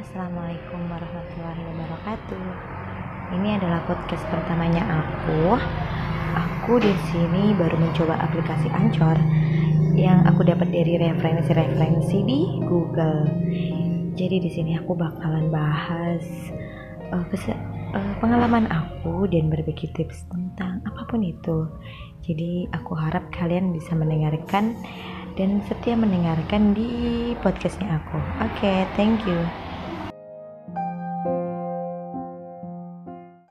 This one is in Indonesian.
Assalamualaikum warahmatullahi wabarakatuh. Ini adalah podcast pertamanya aku. Aku di sini baru mencoba aplikasi Anchor yang aku dapat dari referensi-referensi di Google. Jadi di sini aku bakalan bahas uh, uh, pengalaman aku dan berbagi tips tentang apa pun itu. Jadi aku harap kalian bisa mendengarkan dan setia mendengarkan di podcastnya aku. Oke, okay, thank you.